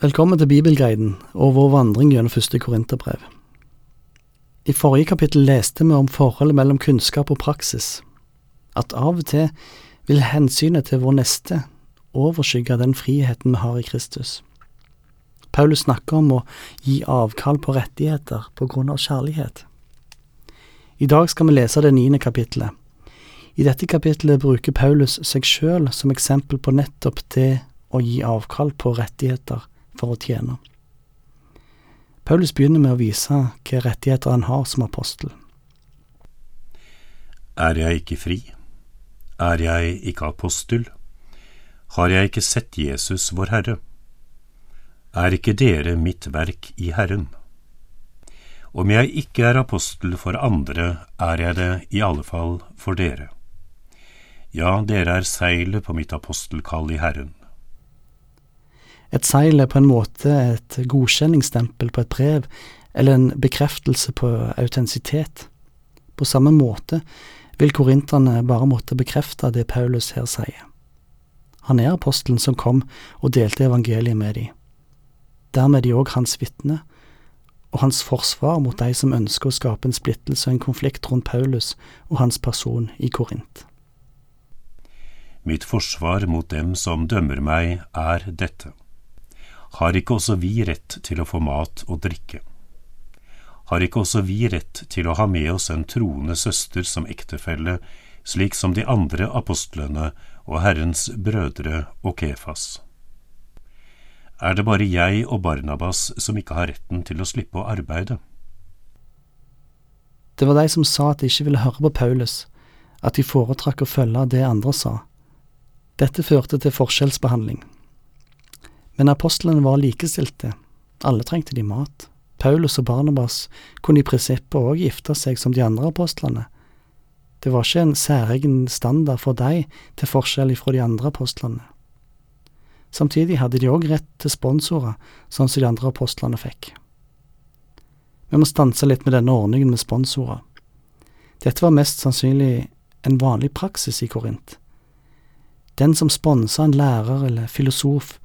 Velkommen til Bibelguiden og vår vandring gjennom første Korinterbrev. I forrige kapittel leste vi om forholdet mellom kunnskap og praksis, at av og til vil hensynet til vår neste overskygge den friheten vi har i Kristus. Paulus snakker om å gi avkall på rettigheter på grunn av kjærlighet. I dag skal vi lese det niende kapittelet. I dette kapittelet bruker Paulus seg sjøl som eksempel på nettopp det å gi avkall på rettigheter for å tjene. Paulus begynner med å vise hvilke rettigheter han har som apostel. Er jeg ikke fri? Er jeg ikke apostel? Har jeg ikke sett Jesus, vår Herre? Er ikke dere mitt verk i Herren? Om jeg ikke er apostel for andre, er jeg det i alle fall for dere. Ja, dere er seilet på mitt apostelkall i Herren. Et seil er på en måte et godkjenningsstempel på et brev, eller en bekreftelse på autentisitet. På samme måte vil korinterne bare måtte bekrefte det Paulus her sier. Han er apostelen som kom og delte evangeliet med dem. Dermed er de òg hans vitne, og hans forsvar mot de som ønsker å skape en splittelse og en konflikt rundt Paulus og hans person i Korint. Mitt forsvar mot dem som dømmer meg, er dette. Har ikke også vi rett til å få mat og drikke? Har ikke også vi rett til å ha med oss en troende søster som ektefelle, slik som de andre apostlene og Herrens brødre og Kefas? Er det bare jeg og Barnabas som ikke har retten til å slippe å arbeide? Det var de som sa at de ikke ville høre på Paulus, at de foretrakk å følge det andre sa. Dette førte til forskjellsbehandling. Men apostlene var likestilte, alle trengte de mat. Paulus og Barnabas kunne i prinsippet òg gifte seg som de andre apostlene. Det var ikke en særegen standard for dem, til forskjell fra de andre apostlene. Samtidig hadde de òg rett til sponsorer, sånn som de andre apostlene fikk. Vi må stanse litt med denne ordningen med sponsorer. Dette var mest sannsynlig en vanlig praksis i Korint. Den som sponsa en lærer eller filosof,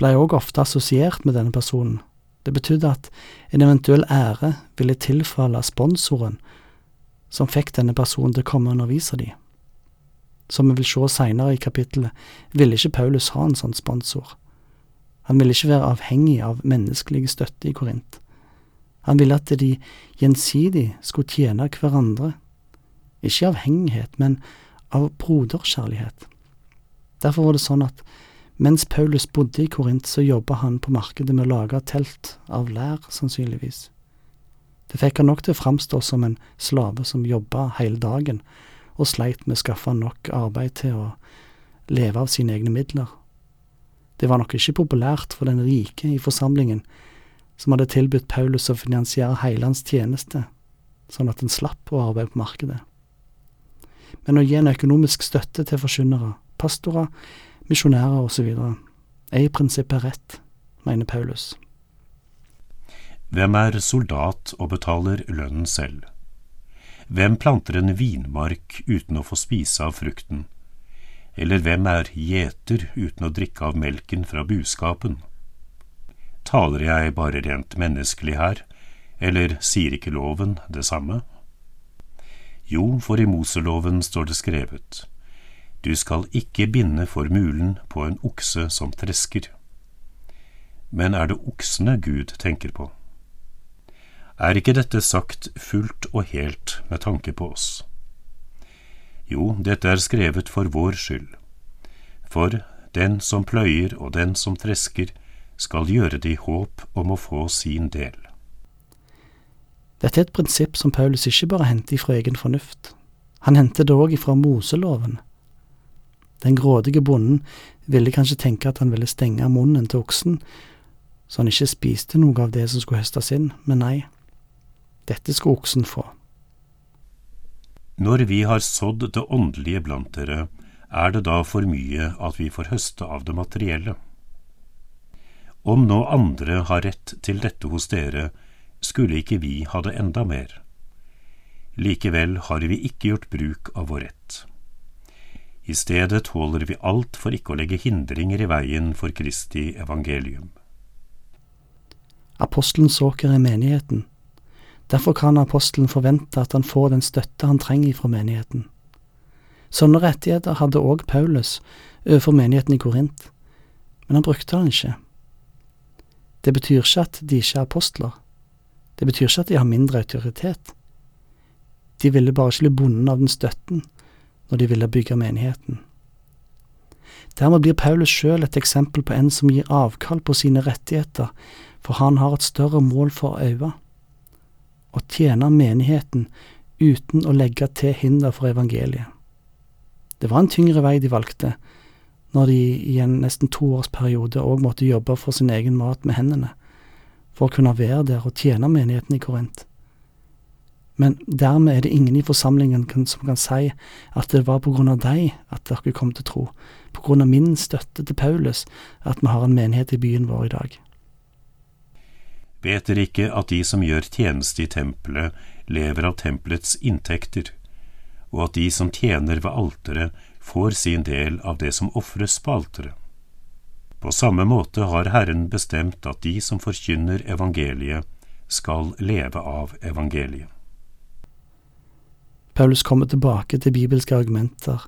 ble òg ofte assosiert med denne personen. Det betydde at en eventuell ære ville tilfalle sponsoren som fikk denne personen til å komme og undervise dem. Som vi vil se seinere i kapittelet, ville ikke Paulus ha en sånn sponsor. Han ville ikke være avhengig av menneskelig støtte i Korint. Han ville at de gjensidig skulle tjene hverandre, ikke avhengighet, men av broderkjærlighet. Derfor var det sånn at mens Paulus bodde i Korint, så jobba han på markedet med å lage telt av lær, sannsynligvis. Det fikk han nok til å framstå som en slave som jobba hele dagen, og sleit med å skaffe nok arbeid til å leve av sine egne midler. Det var nok ikke populært for den rike i forsamlingen, som hadde tilbudt Paulus å finansiere hele hans tjeneste, sånn at han slapp å arbeide på markedet. Men å gi en økonomisk støtte til forkynnere, pastorer, misjonærer osv., er i prinsippet rett, mener Paulus. Hvem er soldat og betaler lønnen selv? Hvem planter en vinmark uten å få spise av frukten? Eller hvem er gjeter uten å drikke av melken fra buskapen? Taler jeg bare rent menneskelig her, eller sier ikke loven det samme? Jo, for i Moseloven står det skrevet, du skal ikke binde for mulen på en okse som tresker. Men er det oksene Gud tenker på? Er ikke dette sagt fullt og helt med tanke på oss? Jo, dette er skrevet for vår skyld. For den som pløyer og den som tresker, skal gjøre det i håp om å få sin del. Dette er et prinsipp som Paulus ikke bare henter ifra egen fornuft. Han henter det òg ifra Moseloven. Den grådige bonden ville kanskje tenke at han ville stenge munnen til oksen, så han ikke spiste noe av det som skulle høstes inn, men nei, dette skulle oksen få. Når vi har sådd det åndelige blant dere, er det da for mye at vi får høste av det materielle? Om nå andre har rett til dette hos dere, skulle ikke vi ha det enda mer? Likevel har vi ikke gjort bruk av vår rett. I stedet tåler vi alt for ikke å legge hindringer i veien for Kristi evangelium. Apostelen såker er menigheten. Derfor kan apostelen forvente at han får den støtte han trenger fra menigheten. Sånne rettigheter hadde òg Paulus overfor menigheten i Korint, men han brukte den ikke. Det betyr ikke at de ikke er apostler. Det betyr ikke at de har mindre autoritet. De ville bare ikke bli bonden av den støtten når de ville bygge menigheten. Dermed blir Paulus sjøl et eksempel på en som gir avkall på sine rettigheter, for han har et større mål for øye å tjene menigheten uten å legge til hinder for evangeliet. Det var en tyngre vei de valgte, når de i en nesten toårsperiode òg måtte jobbe for sin egen mat med hendene, for å kunne være der og tjene menigheten i Korint. Men dermed er det ingen i forsamlingen som kan si at det var på grunn av deg at dere kom til tro, på grunn av min støtte til Paulus, at vi har en menighet i byen vår i dag. Vet dere ikke at de som gjør tjeneste i tempelet, lever av tempelets inntekter, og at de som tjener ved alteret, får sin del av det som ofres på alteret? På samme måte har Herren bestemt at de som forkynner evangeliet, skal leve av evangeliet. Paulus kommer tilbake til bibelske argumenter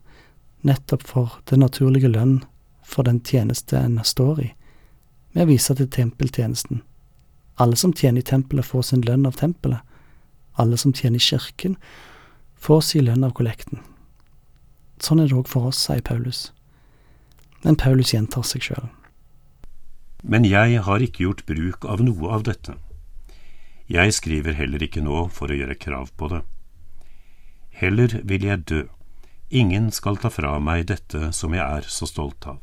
nettopp for den naturlige lønn for den tjeneste en står i, med å vise til tempeltjenesten. Alle som tjener i tempelet, får sin lønn av tempelet. Alle som tjener i kirken, får sin lønn av kollekten. Sånn er det òg for oss, sier Paulus. Men Paulus gjentar seg sjøl. Men jeg har ikke gjort bruk av noe av dette. Jeg skriver heller ikke nå for å gjøre krav på det. Heller vil jeg dø, ingen skal ta fra meg dette som jeg er så stolt av.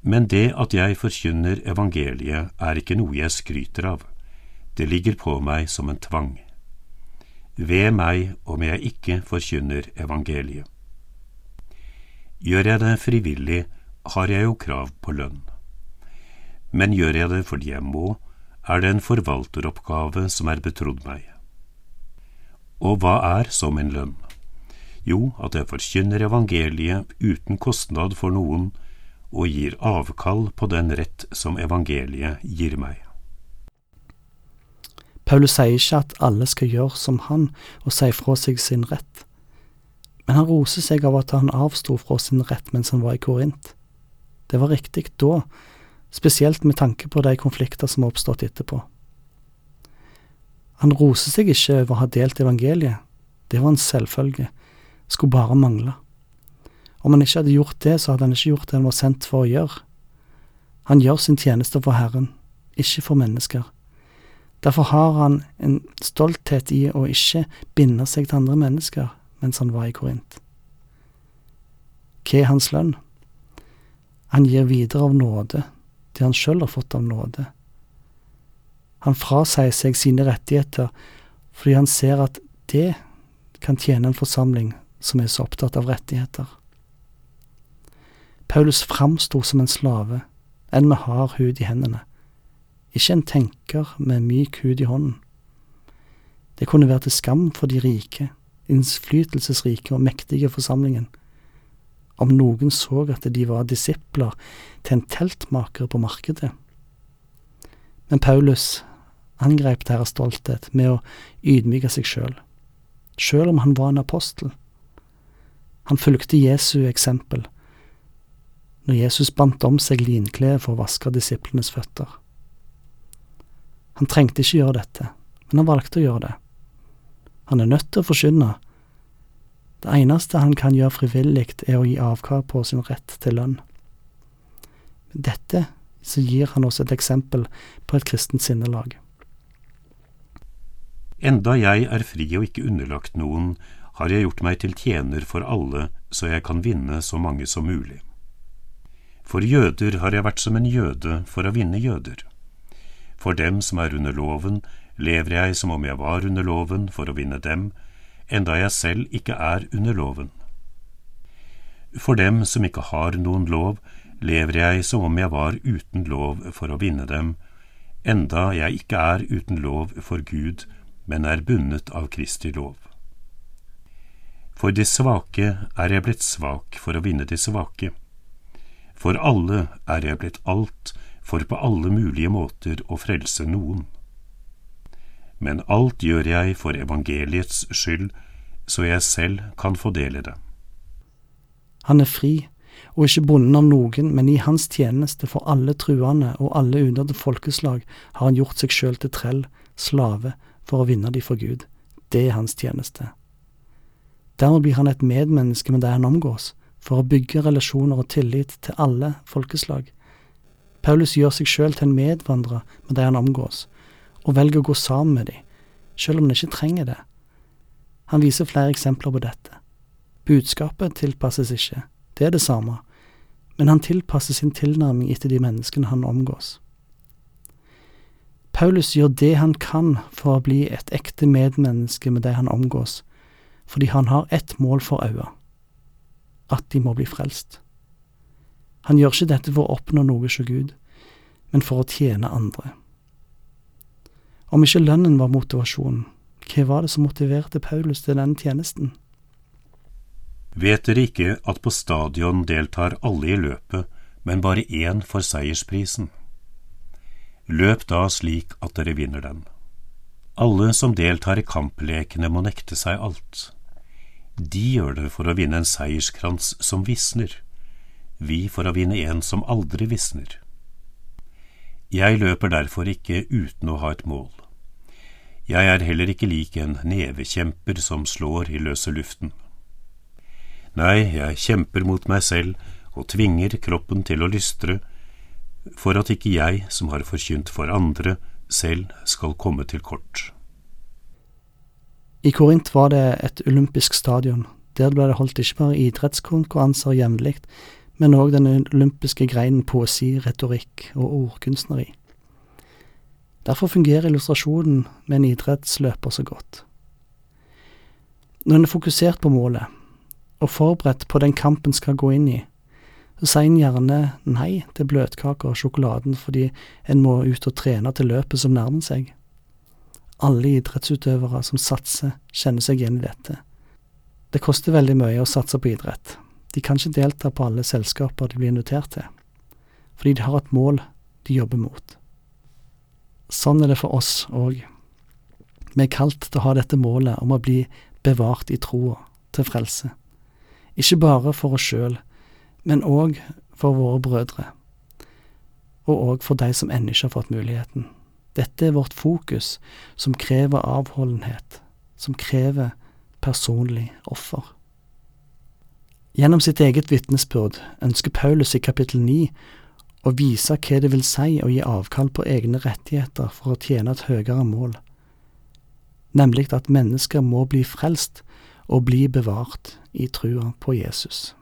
Men det at jeg forkynner evangeliet er ikke noe jeg skryter av, det ligger på meg som en tvang. Ved meg om jeg ikke forkynner evangeliet. Gjør jeg det frivillig, har jeg jo krav på lønn. Men gjør jeg det fordi jeg må, er det en forvalteroppgave som er betrodd meg. Og hva er som en lønn? Jo, at jeg forkynner evangeliet uten kostnad for noen, og gir avkall på den rett som evangeliet gir meg. Paulus sier ikke at alle skal gjøre som han og si fra seg sin rett, men han roser seg av at han avsto fra sin rett mens han var i Korint. Det var riktig da, spesielt med tanke på de konflikter som har oppstått etterpå. Han roser seg ikke over å ha delt evangeliet, det var en selvfølge, skulle bare mangle. Om han ikke hadde gjort det, så hadde han ikke gjort det han var sendt for å gjøre. Han gjør sin tjeneste for Herren, ikke for mennesker. Derfor har han en stolthet i å ikke binde seg til andre mennesker mens han var i Korint. Hva er hans lønn? Han gir videre av nåde, det han sjøl har fått av nåde. Han frasier seg sine rettigheter fordi han ser at det kan tjene en forsamling som er så opptatt av rettigheter. Paulus framsto som en slave, en med hard hud i hendene, ikke en tenker med myk hud i hånden. Det kunne være til skam for de rike, innflytelsesrike og mektige forsamlingen, om noen så at de var disipler til en teltmaker på markedet. Men Paulus angrep deres stolthet med å ydmyke seg sjøl, sjøl om han var en apostel. Han fulgte Jesu eksempel når Jesus bandt om seg linklede for å vaske disiplenes føtter. Han trengte ikke gjøre dette, men han valgte å gjøre det. Han er nødt til å forkynne. Det eneste han kan gjøre frivillig, er å gi avkall på sin rett til lønn. Dette så gir han oss et eksempel på et kristent sinnelag. Enda jeg er fri og ikke underlagt noen, har jeg gjort meg til tjener for alle, så jeg kan vinne så mange som mulig. For jøder har jeg vært som en jøde for å vinne jøder. For dem som er under loven, lever jeg som om jeg var under loven for å vinne dem, enda jeg selv ikke er under loven. For dem som ikke har noen lov, lever jeg som om jeg var uten lov for å vinne dem, enda jeg ikke er uten lov for Gud men er bundet av Kristi lov. For de svake er jeg blitt svak for å vinne de svake. For alle er jeg blitt alt for på alle mulige måter å frelse noen. Men alt gjør jeg for evangeliets skyld, så jeg selv kan få del i det. Han er fri, og ikke bonden av noen, men i hans tjeneste for alle truende og alle underde folkeslag har han gjort seg sjøl til trell, slave, for å vinne de for Gud. Det er hans tjeneste. Dermed blir han et medmenneske med det han omgås, for å bygge relasjoner og tillit til alle folkeslag. Paulus gjør seg sjøl til en medvandrer med de han omgås, og velger å gå sammen med dem, selv om han ikke trenger det. Han viser flere eksempler på dette. Budskapet tilpasses ikke, det er det samme, men han tilpasser sin tilnærming etter de menneskene han omgås. Paulus gjør det han kan for å bli et ekte medmenneske med de han omgås, fordi han har ett mål for øye at de må bli frelst. Han gjør ikke dette for å oppnå noe hos Gud, men for å tjene andre. Om ikke lønnen var motivasjonen, hva var det som motiverte Paulus til denne tjenesten? Vet dere ikke at på stadion deltar alle i løpet, men bare én får seiersprisen? Løp da slik at dere vinner den. Alle som deltar i kamplekene må nekte seg alt. De gjør det for å vinne en seierskrans som visner, vi for å vinne en som aldri visner. Jeg løper derfor ikke uten å ha et mål. Jeg er heller ikke lik en nevekjemper som slår i løse luften. Nei, jeg kjemper mot meg selv og tvinger kroppen til å lystre, for at ikke jeg, som har forkynt for andre, selv skal komme til kort. I Korint var det et olympisk stadion. Der ble det holdt ikke bare idrettskonkurranser jevnlig, men òg den olympiske greinen poesi, retorikk og ordkunstneri. Derfor fungerer illustrasjonen med en idrettsløper så godt. Når en er fokusert på målet, og forberedt på den kampen skal gå inn i, så sier en gjerne nei til bløtkaker og sjokoladen fordi en må ut og trene til løpet som nærmer seg. Alle idrettsutøvere som satser, kjenner seg igjen i dette. Det koster veldig mye å satse på idrett. De kan ikke delta på alle selskaper de blir invitert til, fordi de har et mål de jobber mot. Sånn er det for oss òg. Vi er kalt til å ha dette målet om å bli bevart i troa til frelse. Ikke bare for oss sjøl, men òg for våre brødre, og òg for de som ennå ikke har fått muligheten. Dette er vårt fokus, som krever avholdenhet, som krever personlig offer. Gjennom sitt eget vitnesbyrd ønsker Paulus i kapittel 9 å vise hva det vil si å gi avkall på egne rettigheter for å tjene et høyere mål, nemlig at mennesker må bli frelst og bli bevart i trua på Jesus.